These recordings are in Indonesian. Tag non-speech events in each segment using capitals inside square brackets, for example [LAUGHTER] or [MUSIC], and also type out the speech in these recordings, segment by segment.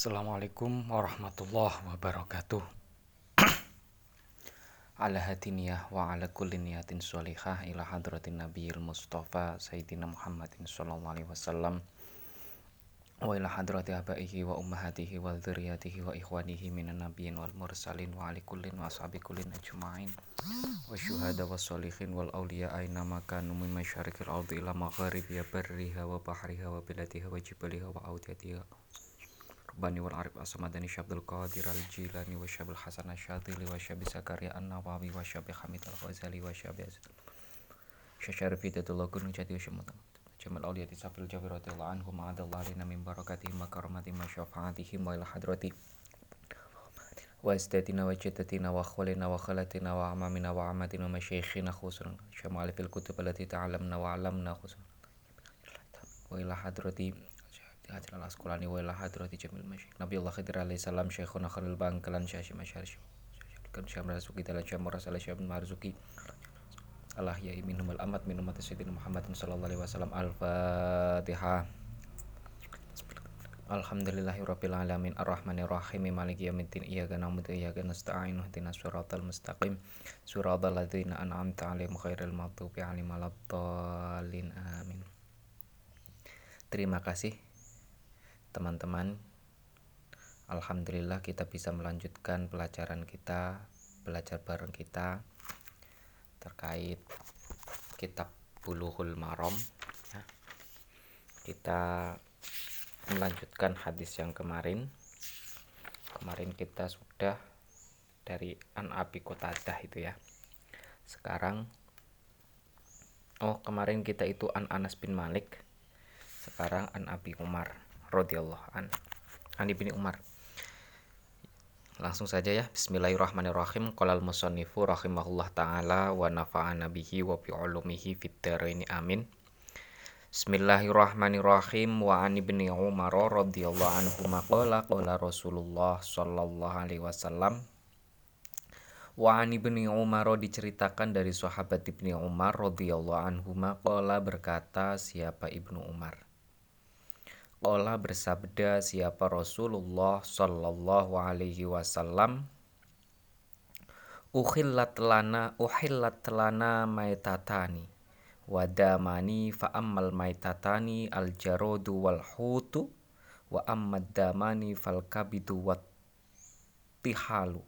Assalamualaikum warahmatullahi wabarakatuh. [CLEARS THROAT] Ala hatiniyah wa ala kulli niyatin sholihah ila hadratin nabiyil mustafa sayyidina Muhammadin sallallahu alaihi wasallam wa ila hadrati abaihi wa ummahatihi wa dzurriyyatihi wa ikhwanihi minan nabiyyin wal mursalin wa ali kullin wa ashabi kullin ajma'in wa syuhada wa sholihin wal awliya aina makanu min masyarikil ardi ila magharibiha barriha wa bahriha wa biladiha wa jibaliha wa audiyatiha Rabbani wal Arif Asmadani Syabdul Qadir al Jilani wa Syabil Hasan Asyadili wa Syabi Zakaria an Nawawi wa Syabi Hamid al Ghazali wa Syabi Syasharifi Dadullah Gunung Jati wa Syamut Jamal Awliya Tisafil Jabir radhiyallahu anhum ma'adallah lina min barakatihim wa karamati wa syafaatihim wa ila hadrati wa istatina wa jaddatina wa khulina wa khalatina wa amamina wa amatina wa masyaikhina khusunan syamali fil kutub allati ta'alamna wa alamna khusunan wa ila hadrati Hajar al Asqalani wa ila hadrati jamil masyayikh Nabi Allah Khidir alaihi salam Syekhuna Khalil Bangkalan Syashi Masyari kan Syam Razuki dalam Syam Rasul Syam Marzuki Allah ya minhum al amat min umat Sayyidina Muhammadin sallallahu alaihi wasallam Al-Fatihah Alhamdulillahi rabbil alamin arrahmanir rahim maliki yaumiddin iyyaka na'budu wa iyyaka nasta'in ihdinas siratal mustaqim siratal ladzina an'amta 'alaihim ghairil maghdubi 'alaihim waladdallin amin Terima kasih teman-teman Alhamdulillah kita bisa melanjutkan pelajaran kita belajar bareng kita terkait kitab Bulughul Maram ya. kita melanjutkan hadis yang kemarin. Kemarin kita sudah dari An Abi Qatadah itu ya. Sekarang oh kemarin kita itu An Anas bin Malik sekarang An Abi Umar radhiyallahu an. An bin Umar. Langsung saja ya. Bismillahirrahmanirrahim. Qolal musannifu rahimahullah taala wa nafa'ana bihi wa bi ulumihi fid dharaini amin. Bismillahirrahmanirrahim. Wa an ibni Umar radhiyallahu anhu maqala qala Rasulullah sallallahu alaihi wasallam. Wa an ibni Umar diceritakan dari sahabat ibni Umar radhiyallahu anhu maqala berkata siapa ibnu Umar Qala bersabda siapa Rasulullah sallallahu alaihi wasallam? Uhillat lana uhillat lana maitatani. Wadamani fa ammal maitatani al jarodu wal hutu wa ammad damani fal kabidu wat tihalu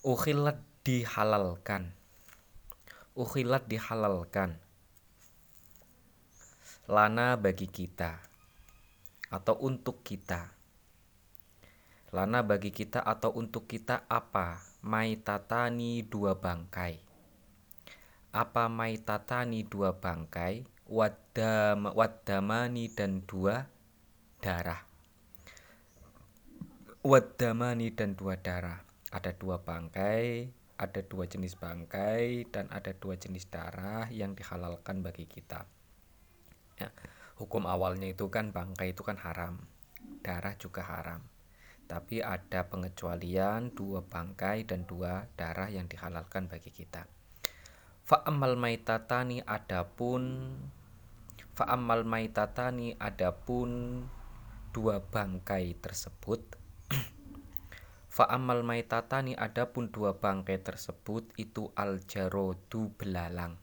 ukhilat dihalalkan. Ukhilat dihalalkan lana bagi kita atau untuk kita? Lana bagi kita atau untuk kita apa? Maitatani dua bangkai. Apa maitatani dua bangkai? Wadam wadamani dan dua darah. Wadamani dan dua darah. Ada dua bangkai ada dua jenis bangkai dan ada dua jenis darah yang dihalalkan bagi kita ya, hukum awalnya itu kan bangkai itu kan haram darah juga haram. Tapi ada pengecualian dua bangkai dan dua darah yang dihalalkan bagi kita. Fa'amal maitatani adapun Fa'amal maitatani adapun dua bangkai tersebut [CLEARS THROAT] Fa'amal maitatani adapun dua bangkai tersebut itu al-jarodu belalang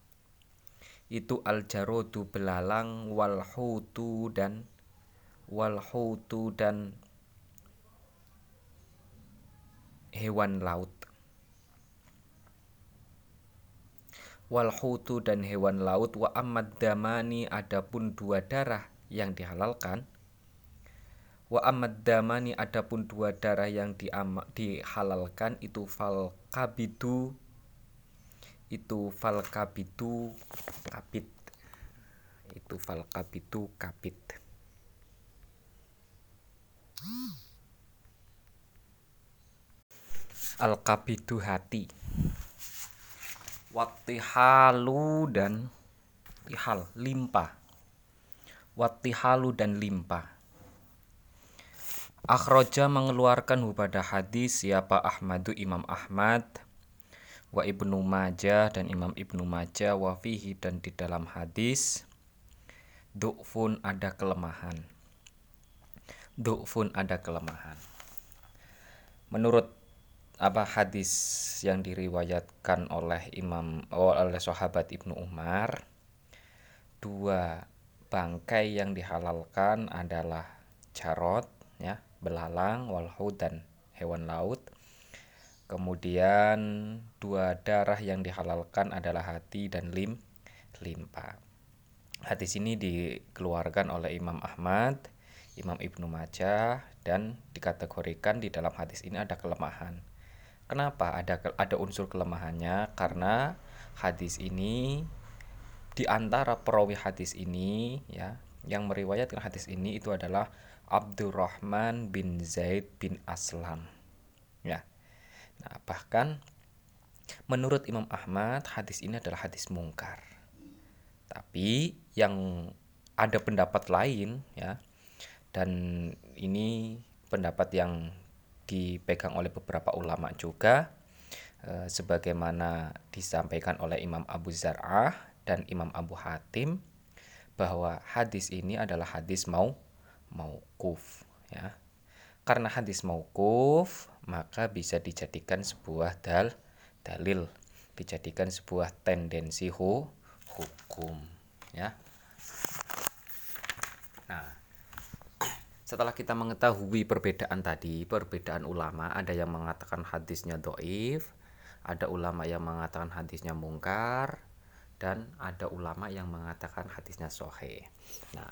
itu al-jarodu belalang walhutu dan walhutu dan hewan laut. Walhutu dan hewan laut wa amad damani adapun dua darah yang dihalalkan. Wa amad damani adapun dua darah yang dihalalkan itu fal kabidu itu fal kabidu kapit. Itu fal kabidu kapit. Al kabidu hati Wattihalu dan tihal limpa. Wattihalu dan limpa. Akhroja mengeluarkan pada hadis siapa Ahmadu Imam Ahmad wa Ibnu Majah dan Imam Ibnu Majah wa fihi dan di dalam hadis du'fun ada kelemahan du'fun ada kelemahan. Menurut apa hadis yang diriwayatkan oleh Imam oh, oleh sahabat Ibnu Umar dua bangkai yang dihalalkan adalah jarot ya belalang walhud dan hewan laut kemudian dua darah yang dihalalkan adalah hati dan lim limpa hadis ini dikeluarkan oleh Imam Ahmad Imam Ibnu Majah dan dikategorikan di dalam hadis ini ada kelemahan Kenapa ada ada unsur kelemahannya? Karena hadis ini di antara perawi hadis ini ya yang meriwayatkan hadis ini itu adalah Abdurrahman bin Zaid bin Aslam. Ya. Nah, bahkan menurut Imam Ahmad hadis ini adalah hadis mungkar. Tapi yang ada pendapat lain ya dan ini pendapat yang dipegang oleh beberapa ulama juga e, sebagaimana disampaikan oleh Imam Abu Zar'ah dan Imam Abu Hatim bahwa hadis ini adalah hadis mau mauquf ya. Karena hadis mauquf maka bisa dijadikan sebuah dal dalil, dijadikan sebuah tendensi hu, hukum ya. Nah, setelah kita mengetahui perbedaan tadi, perbedaan ulama, ada yang mengatakan hadisnya doif, ada ulama yang mengatakan hadisnya mungkar, dan ada ulama yang mengatakan hadisnya sohe. Nah,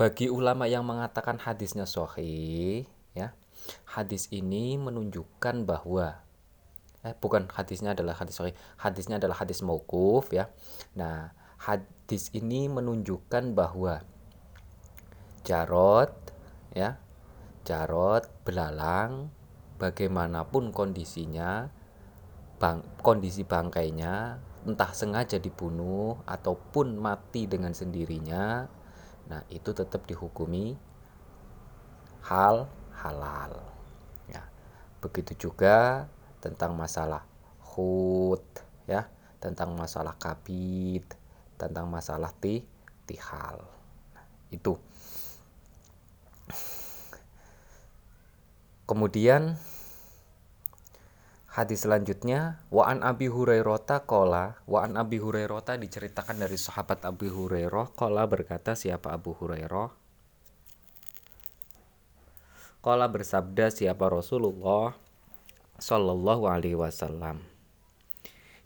bagi ulama yang mengatakan hadisnya sohe, ya, hadis ini menunjukkan bahwa eh bukan hadisnya adalah hadis sohe, hadisnya adalah hadis mauquf ya. Nah, hadis ini menunjukkan bahwa jarot ya jarot belalang bagaimanapun kondisinya bang, kondisi bangkainya entah sengaja dibunuh ataupun mati dengan sendirinya nah itu tetap dihukumi hal halal. Ya. Begitu juga tentang masalah hut ya. Tentang masalah kabit tentang masalah ti tihal. Nah, itu. Kemudian hadis selanjutnya wa an Abi Hurairah kola wa an Abi Hurairah diceritakan dari sahabat Abi Hurairah kola berkata siapa Abu Hurairah kola bersabda siapa Rasulullah sallallahu alaihi wasallam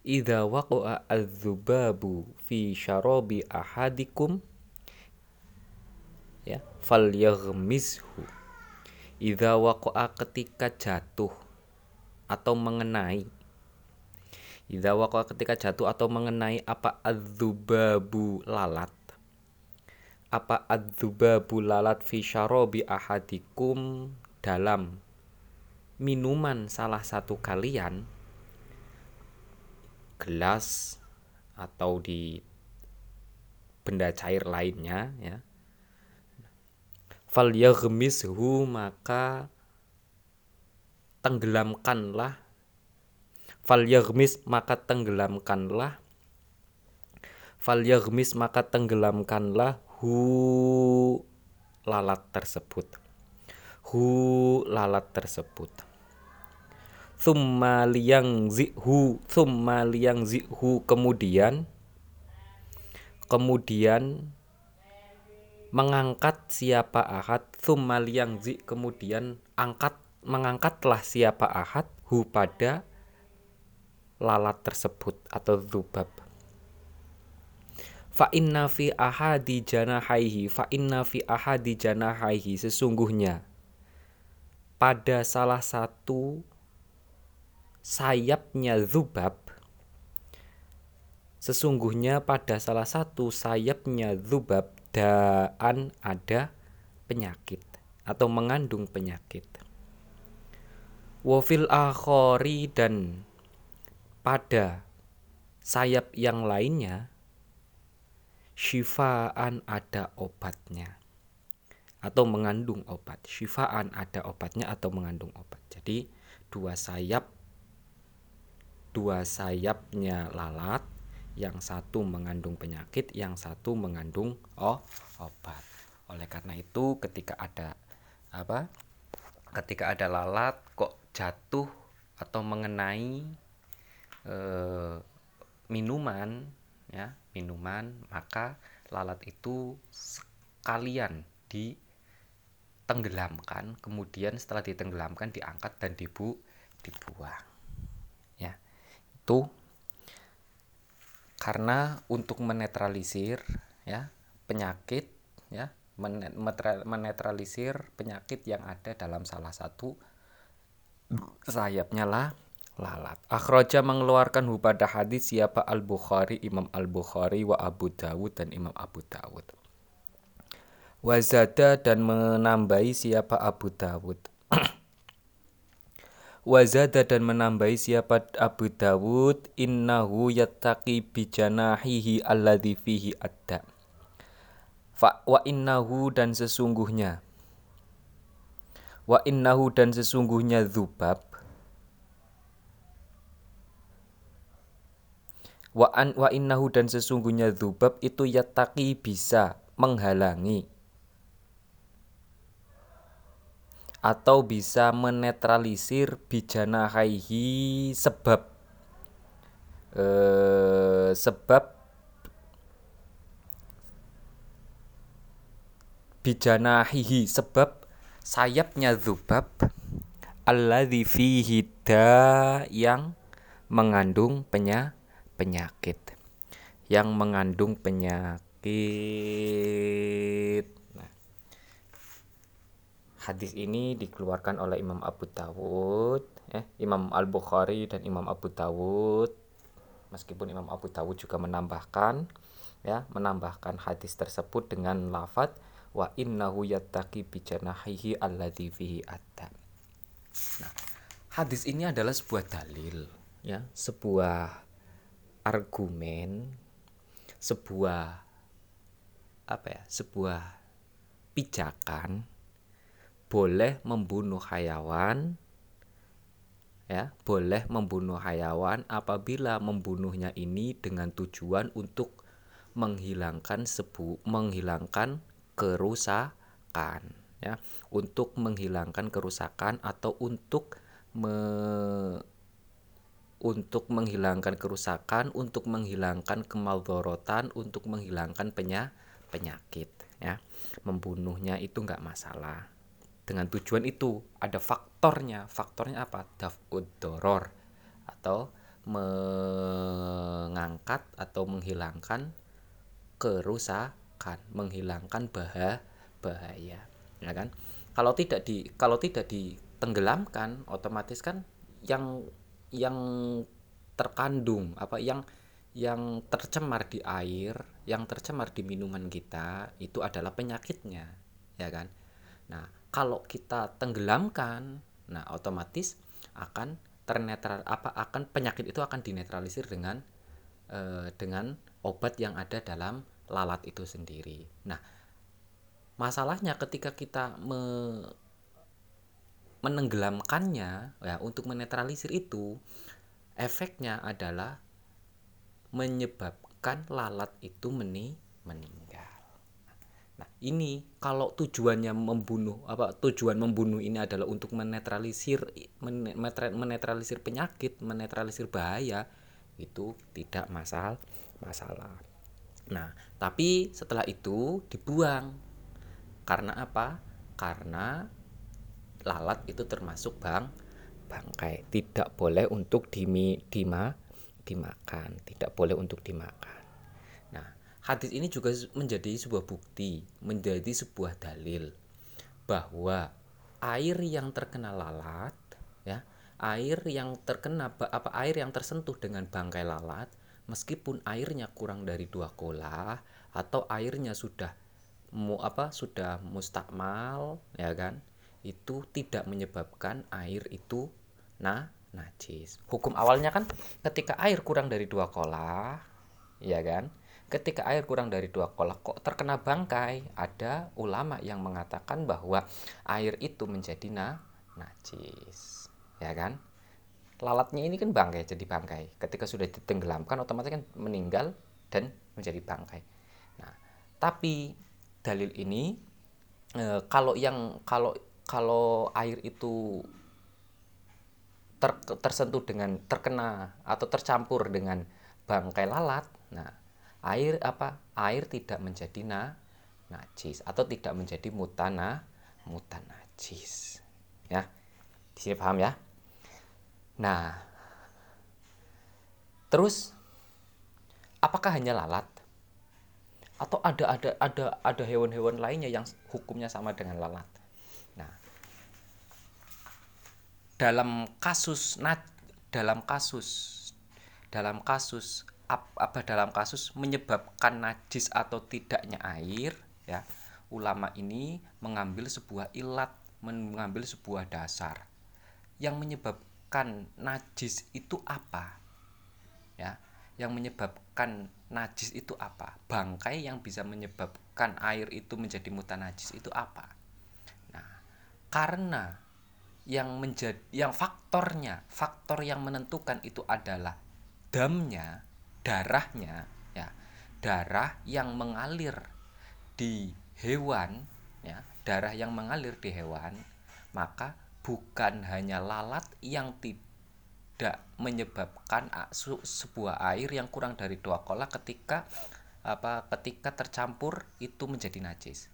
Idza waqa'a adzubabu fi syarabi ahadikum ya falyaghmishu Idza waqa'a ketika jatuh atau mengenai Idza waqa'a ketika jatuh atau mengenai apa adzubabu lalat apa adzubabu lalat fi syarabi ahadikum dalam minuman salah satu kalian? Gelas atau di benda cair lainnya ya. Fal yaghmishu maka tenggelamkanlah. Fal yaghmis maka tenggelamkanlah. Fal yaghmis maka tenggelamkanlah hu lalat tersebut. Hu lalat tersebut. Summa liyang zihu summa liyang zihu kemudian kemudian mengangkat siapa ahad. Thummal yang zi kemudian angkat mengangkatlah siapa ahad. Hu pada lalat tersebut atau zubab fa inna fi ahadi janahaihi fa inna fi ahadi janahaihi sesungguhnya pada salah satu sayapnya zubab sesungguhnya pada salah satu sayapnya zubab daan ada penyakit atau mengandung penyakit. Wafil akhori dan pada sayap yang lainnya syifaan ada obatnya atau mengandung obat. Syifaan ada obatnya atau mengandung obat. Jadi dua sayap dua sayapnya lalat yang satu mengandung penyakit, yang satu mengandung oh, obat. oleh karena itu ketika ada apa ketika ada lalat kok jatuh atau mengenai eh, minuman ya minuman maka lalat itu sekalian ditenggelamkan kemudian setelah ditenggelamkan diangkat dan dibu dibuang ya. Itu karena untuk menetralisir ya penyakit ya menetralisir penyakit yang ada dalam salah satu sayapnya lah lalat. Akhraja mengeluarkan hu pada hadis siapa Al-Bukhari, Imam Al-Bukhari wa Abu Dawud dan Imam Abu Dawud. Wazada dan menambahi siapa Abu Dawud. [CLEARS THROAT] Wazada dan menambahi siapa Abu Dawud innahu yattaqi bijanahihi alladhi fihi adda. Fa wa innahu dan sesungguhnya Wa innahu dan sesungguhnya dzubab Wa an wa innahu dan sesungguhnya dzubab itu yataki bisa menghalangi. Atau bisa menetralisir bijana haihi sebab. Eh, sebab bijana hihi sebab sayapnya dzubab alladzi fihi yang mengandung penyakit penyakit yang mengandung penyakit. Nah, hadis ini dikeluarkan oleh Imam Abu Dawud, eh, Imam Al Bukhari dan Imam Abu Dawud. Meskipun Imam Abu Dawud juga menambahkan, ya, menambahkan hadis tersebut dengan lafadz wa innahu yattaqi bijanahihi alladzi fihi adda. Nah, hadis ini adalah sebuah dalil, ya, sebuah argumen sebuah apa ya sebuah pijakan boleh membunuh hayawan ya boleh membunuh hayawan apabila membunuhnya ini dengan tujuan untuk menghilangkan sebu menghilangkan kerusakan ya untuk menghilangkan kerusakan atau untuk me untuk menghilangkan kerusakan, untuk menghilangkan kemaldorotan, untuk menghilangkan penya penyakit. Ya, membunuhnya itu nggak masalah. Dengan tujuan itu ada faktornya. Faktornya apa? Daf'ud doror atau mengangkat atau menghilangkan kerusakan, menghilangkan bahaya bahaya, ya kan? Kalau tidak di kalau tidak ditenggelamkan, otomatis kan yang yang terkandung apa yang yang tercemar di air, yang tercemar di minuman kita itu adalah penyakitnya, ya kan? Nah, kalau kita tenggelamkan, nah otomatis akan ternetral apa akan penyakit itu akan dinetralisir dengan eh, dengan obat yang ada dalam lalat itu sendiri. Nah, masalahnya ketika kita me, menenggelamkannya ya untuk menetralisir itu efeknya adalah menyebabkan lalat itu meni meninggal. Nah, ini kalau tujuannya membunuh apa tujuan membunuh ini adalah untuk menetralisir menetralisir penyakit, menetralisir bahaya itu tidak masalah masalah. Nah, tapi setelah itu dibuang. Karena apa? Karena lalat itu termasuk bang bangkai. Tidak boleh untuk dimi, dima, dimakan. Tidak boleh untuk dimakan. Nah hadis ini juga menjadi sebuah bukti menjadi sebuah dalil bahwa air yang terkena lalat ya air yang terkena apa air yang tersentuh dengan bangkai lalat meskipun airnya kurang dari dua kola atau airnya sudah mu apa sudah mustakmal ya kan itu tidak menyebabkan air itu nah najis. Hukum awalnya kan ketika air kurang dari dua kola, ya kan? Ketika air kurang dari dua kola kok terkena bangkai, ada ulama yang mengatakan bahwa air itu menjadi na najis, ya kan? Lalatnya ini kan bangkai jadi bangkai. Ketika sudah ditenggelamkan otomatis kan meninggal dan menjadi bangkai. Nah, tapi dalil ini e, kalau yang kalau kalau air itu ter, tersentuh dengan terkena atau tercampur dengan bangkai lalat nah air apa air tidak menjadi na najis atau tidak menjadi mutana mutan najis ya. Di sini paham ya? Nah terus apakah hanya lalat? Atau ada ada ada ada hewan-hewan lainnya yang hukumnya sama dengan lalat nah dalam kasus dalam kasus dalam kasus apa dalam kasus menyebabkan najis atau tidaknya air ya ulama ini mengambil sebuah ilat mengambil sebuah dasar yang menyebabkan najis itu apa ya yang menyebabkan najis itu apa bangkai yang bisa menyebabkan air itu menjadi mutan najis itu apa. Nah karena yang menjadi yang faktornya faktor yang menentukan itu adalah damnya darahnya ya darah yang mengalir di hewan ya darah yang mengalir di hewan maka bukan hanya lalat yang tidak menyebabkan sebuah air yang kurang dari dua kola ketika apa ketika tercampur itu menjadi najis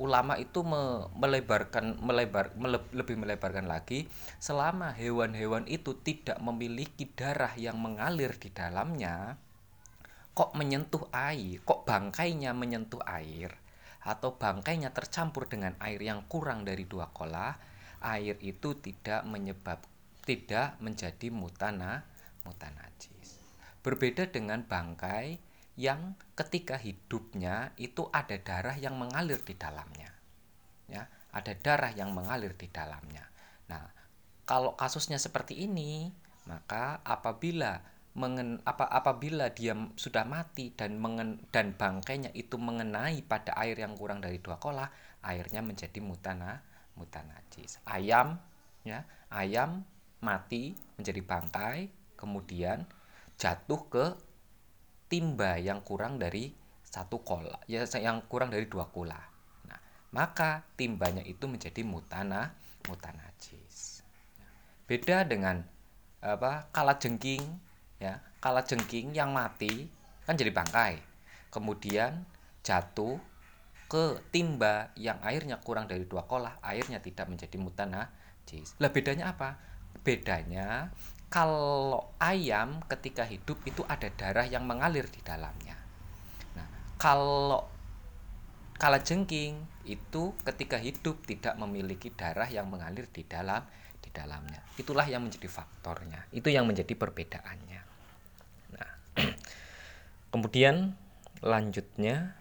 ulama itu me melebarkan melebar mele, lebih melebarkan lagi selama hewan-hewan itu tidak memiliki darah yang mengalir di dalamnya kok menyentuh air kok bangkainya menyentuh air atau bangkainya tercampur dengan air yang kurang dari dua kolah air itu tidak menyebab tidak menjadi mutana mutanajis. Berbeda dengan bangkai yang ketika hidupnya itu ada darah yang mengalir di dalamnya. Ya, ada darah yang mengalir di dalamnya. Nah, kalau kasusnya seperti ini, maka apabila mengen, apa apabila dia sudah mati dan mengen, dan bangkainya itu mengenai pada air yang kurang dari dua kolah, airnya menjadi mutana mutanajis. Ayam ya, ayam mati menjadi bangkai, kemudian jatuh ke timba yang kurang dari satu kola ya yang kurang dari dua kola. Nah maka timbanya itu menjadi mutana mutanajis. Beda dengan apa kala jengking ya kala jengking yang mati kan jadi bangkai. Kemudian jatuh ke timba yang airnya kurang dari dua kolah airnya tidak menjadi mutanajis. Lah bedanya apa? Bedanya kalau ayam ketika hidup itu ada darah yang mengalir di dalamnya. Nah, kalau kala jengking itu ketika hidup tidak memiliki darah yang mengalir di dalam di dalamnya. Itulah yang menjadi faktornya. Itu yang menjadi perbedaannya. Nah, [CLEARS THROAT] kemudian lanjutnya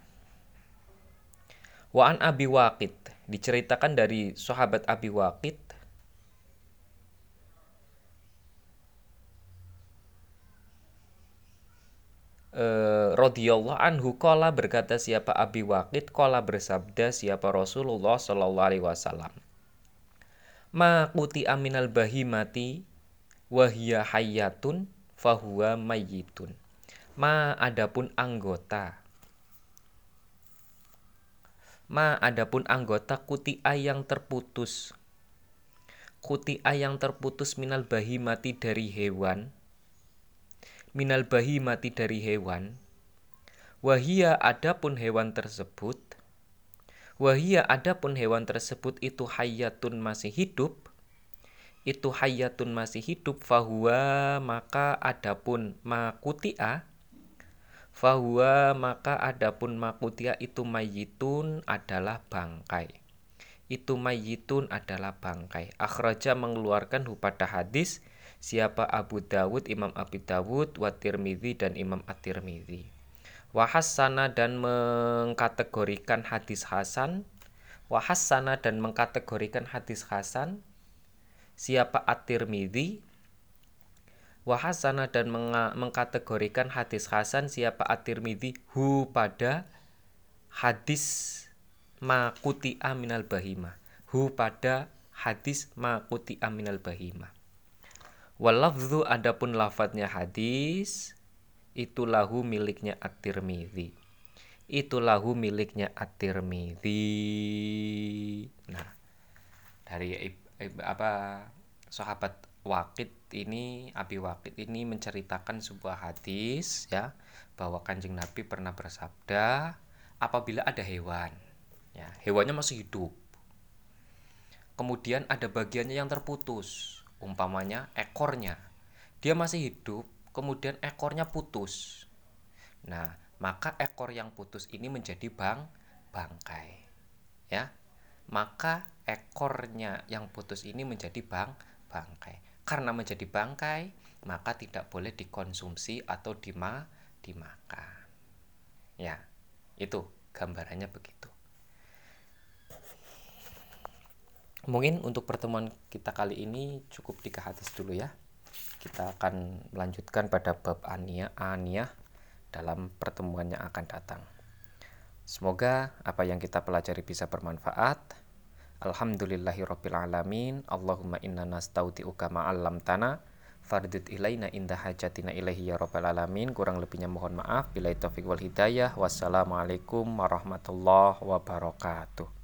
Wa'an Abi Waqid diceritakan dari sahabat Abi Waqid eh, radhiyallahu anhu kola berkata siapa Abi Waqid? Kola bersabda siapa Rasulullah Shallallahu alaihi wasallam? Ma kuti aminal bahimati wahia hayatun fahuwa mayyitun. Ma adapun anggota. Ma adapun anggota kuti ayang terputus. Kuti ayang terputus minal bahimati dari hewan. Minal bahi mati dari hewan wahia adapun hewan tersebut wahia adapun hewan tersebut itu hayatun masih hidup itu hayatun masih hidup fahuwa maka adapun makutia fahuwa maka adapun makutia itu mayitun adalah bangkai itu mayitun adalah bangkai akhraja mengeluarkan pada hadis siapa Abu Dawud, Imam Abu Dawud, wa dan Imam At-Tirmidzi. Wahassana dan mengkategorikan hadis hasan, wahassana dan mengkategorikan hadis hasan. Siapa At-Tirmidzi, wahasana dan mengkategorikan hadis hasan siapa At-Tirmidzi? Hu pada hadis makuti aminal bahima. Hu pada hadis makuti aminal bahima. Walafzu adapun lafadznya hadis itu lahu miliknya At-Tirmidzi. itu lahu miliknya At-Tirmidzi. Nah, dari apa sahabat Wakid ini Abi Wakid ini menceritakan sebuah hadis ya bahwa Kanjeng Nabi pernah bersabda apabila ada hewan ya hewannya masih hidup kemudian ada bagiannya yang terputus umpamanya ekornya dia masih hidup kemudian ekornya putus. Nah maka ekor yang putus ini menjadi bang bangkai ya. Maka ekornya yang putus ini menjadi bang bangkai. Karena menjadi bangkai maka tidak boleh dikonsumsi atau dima dimakan ya. Itu gambarannya begitu. Mungkin untuk pertemuan kita kali ini cukup tiga hadis dulu ya kita akan melanjutkan pada bab ania ania dalam pertemuan yang akan datang. Semoga apa yang kita pelajari bisa bermanfaat. Alhamdulillahirabbil alamin. Allahumma inna nastauti'uka ma'allam tanah fardid ilaina indah hajatina ilaihi ya rabbal alamin. Kurang lebihnya mohon maaf. Bila taufik wal hidayah. Wassalamualaikum warahmatullahi wabarakatuh.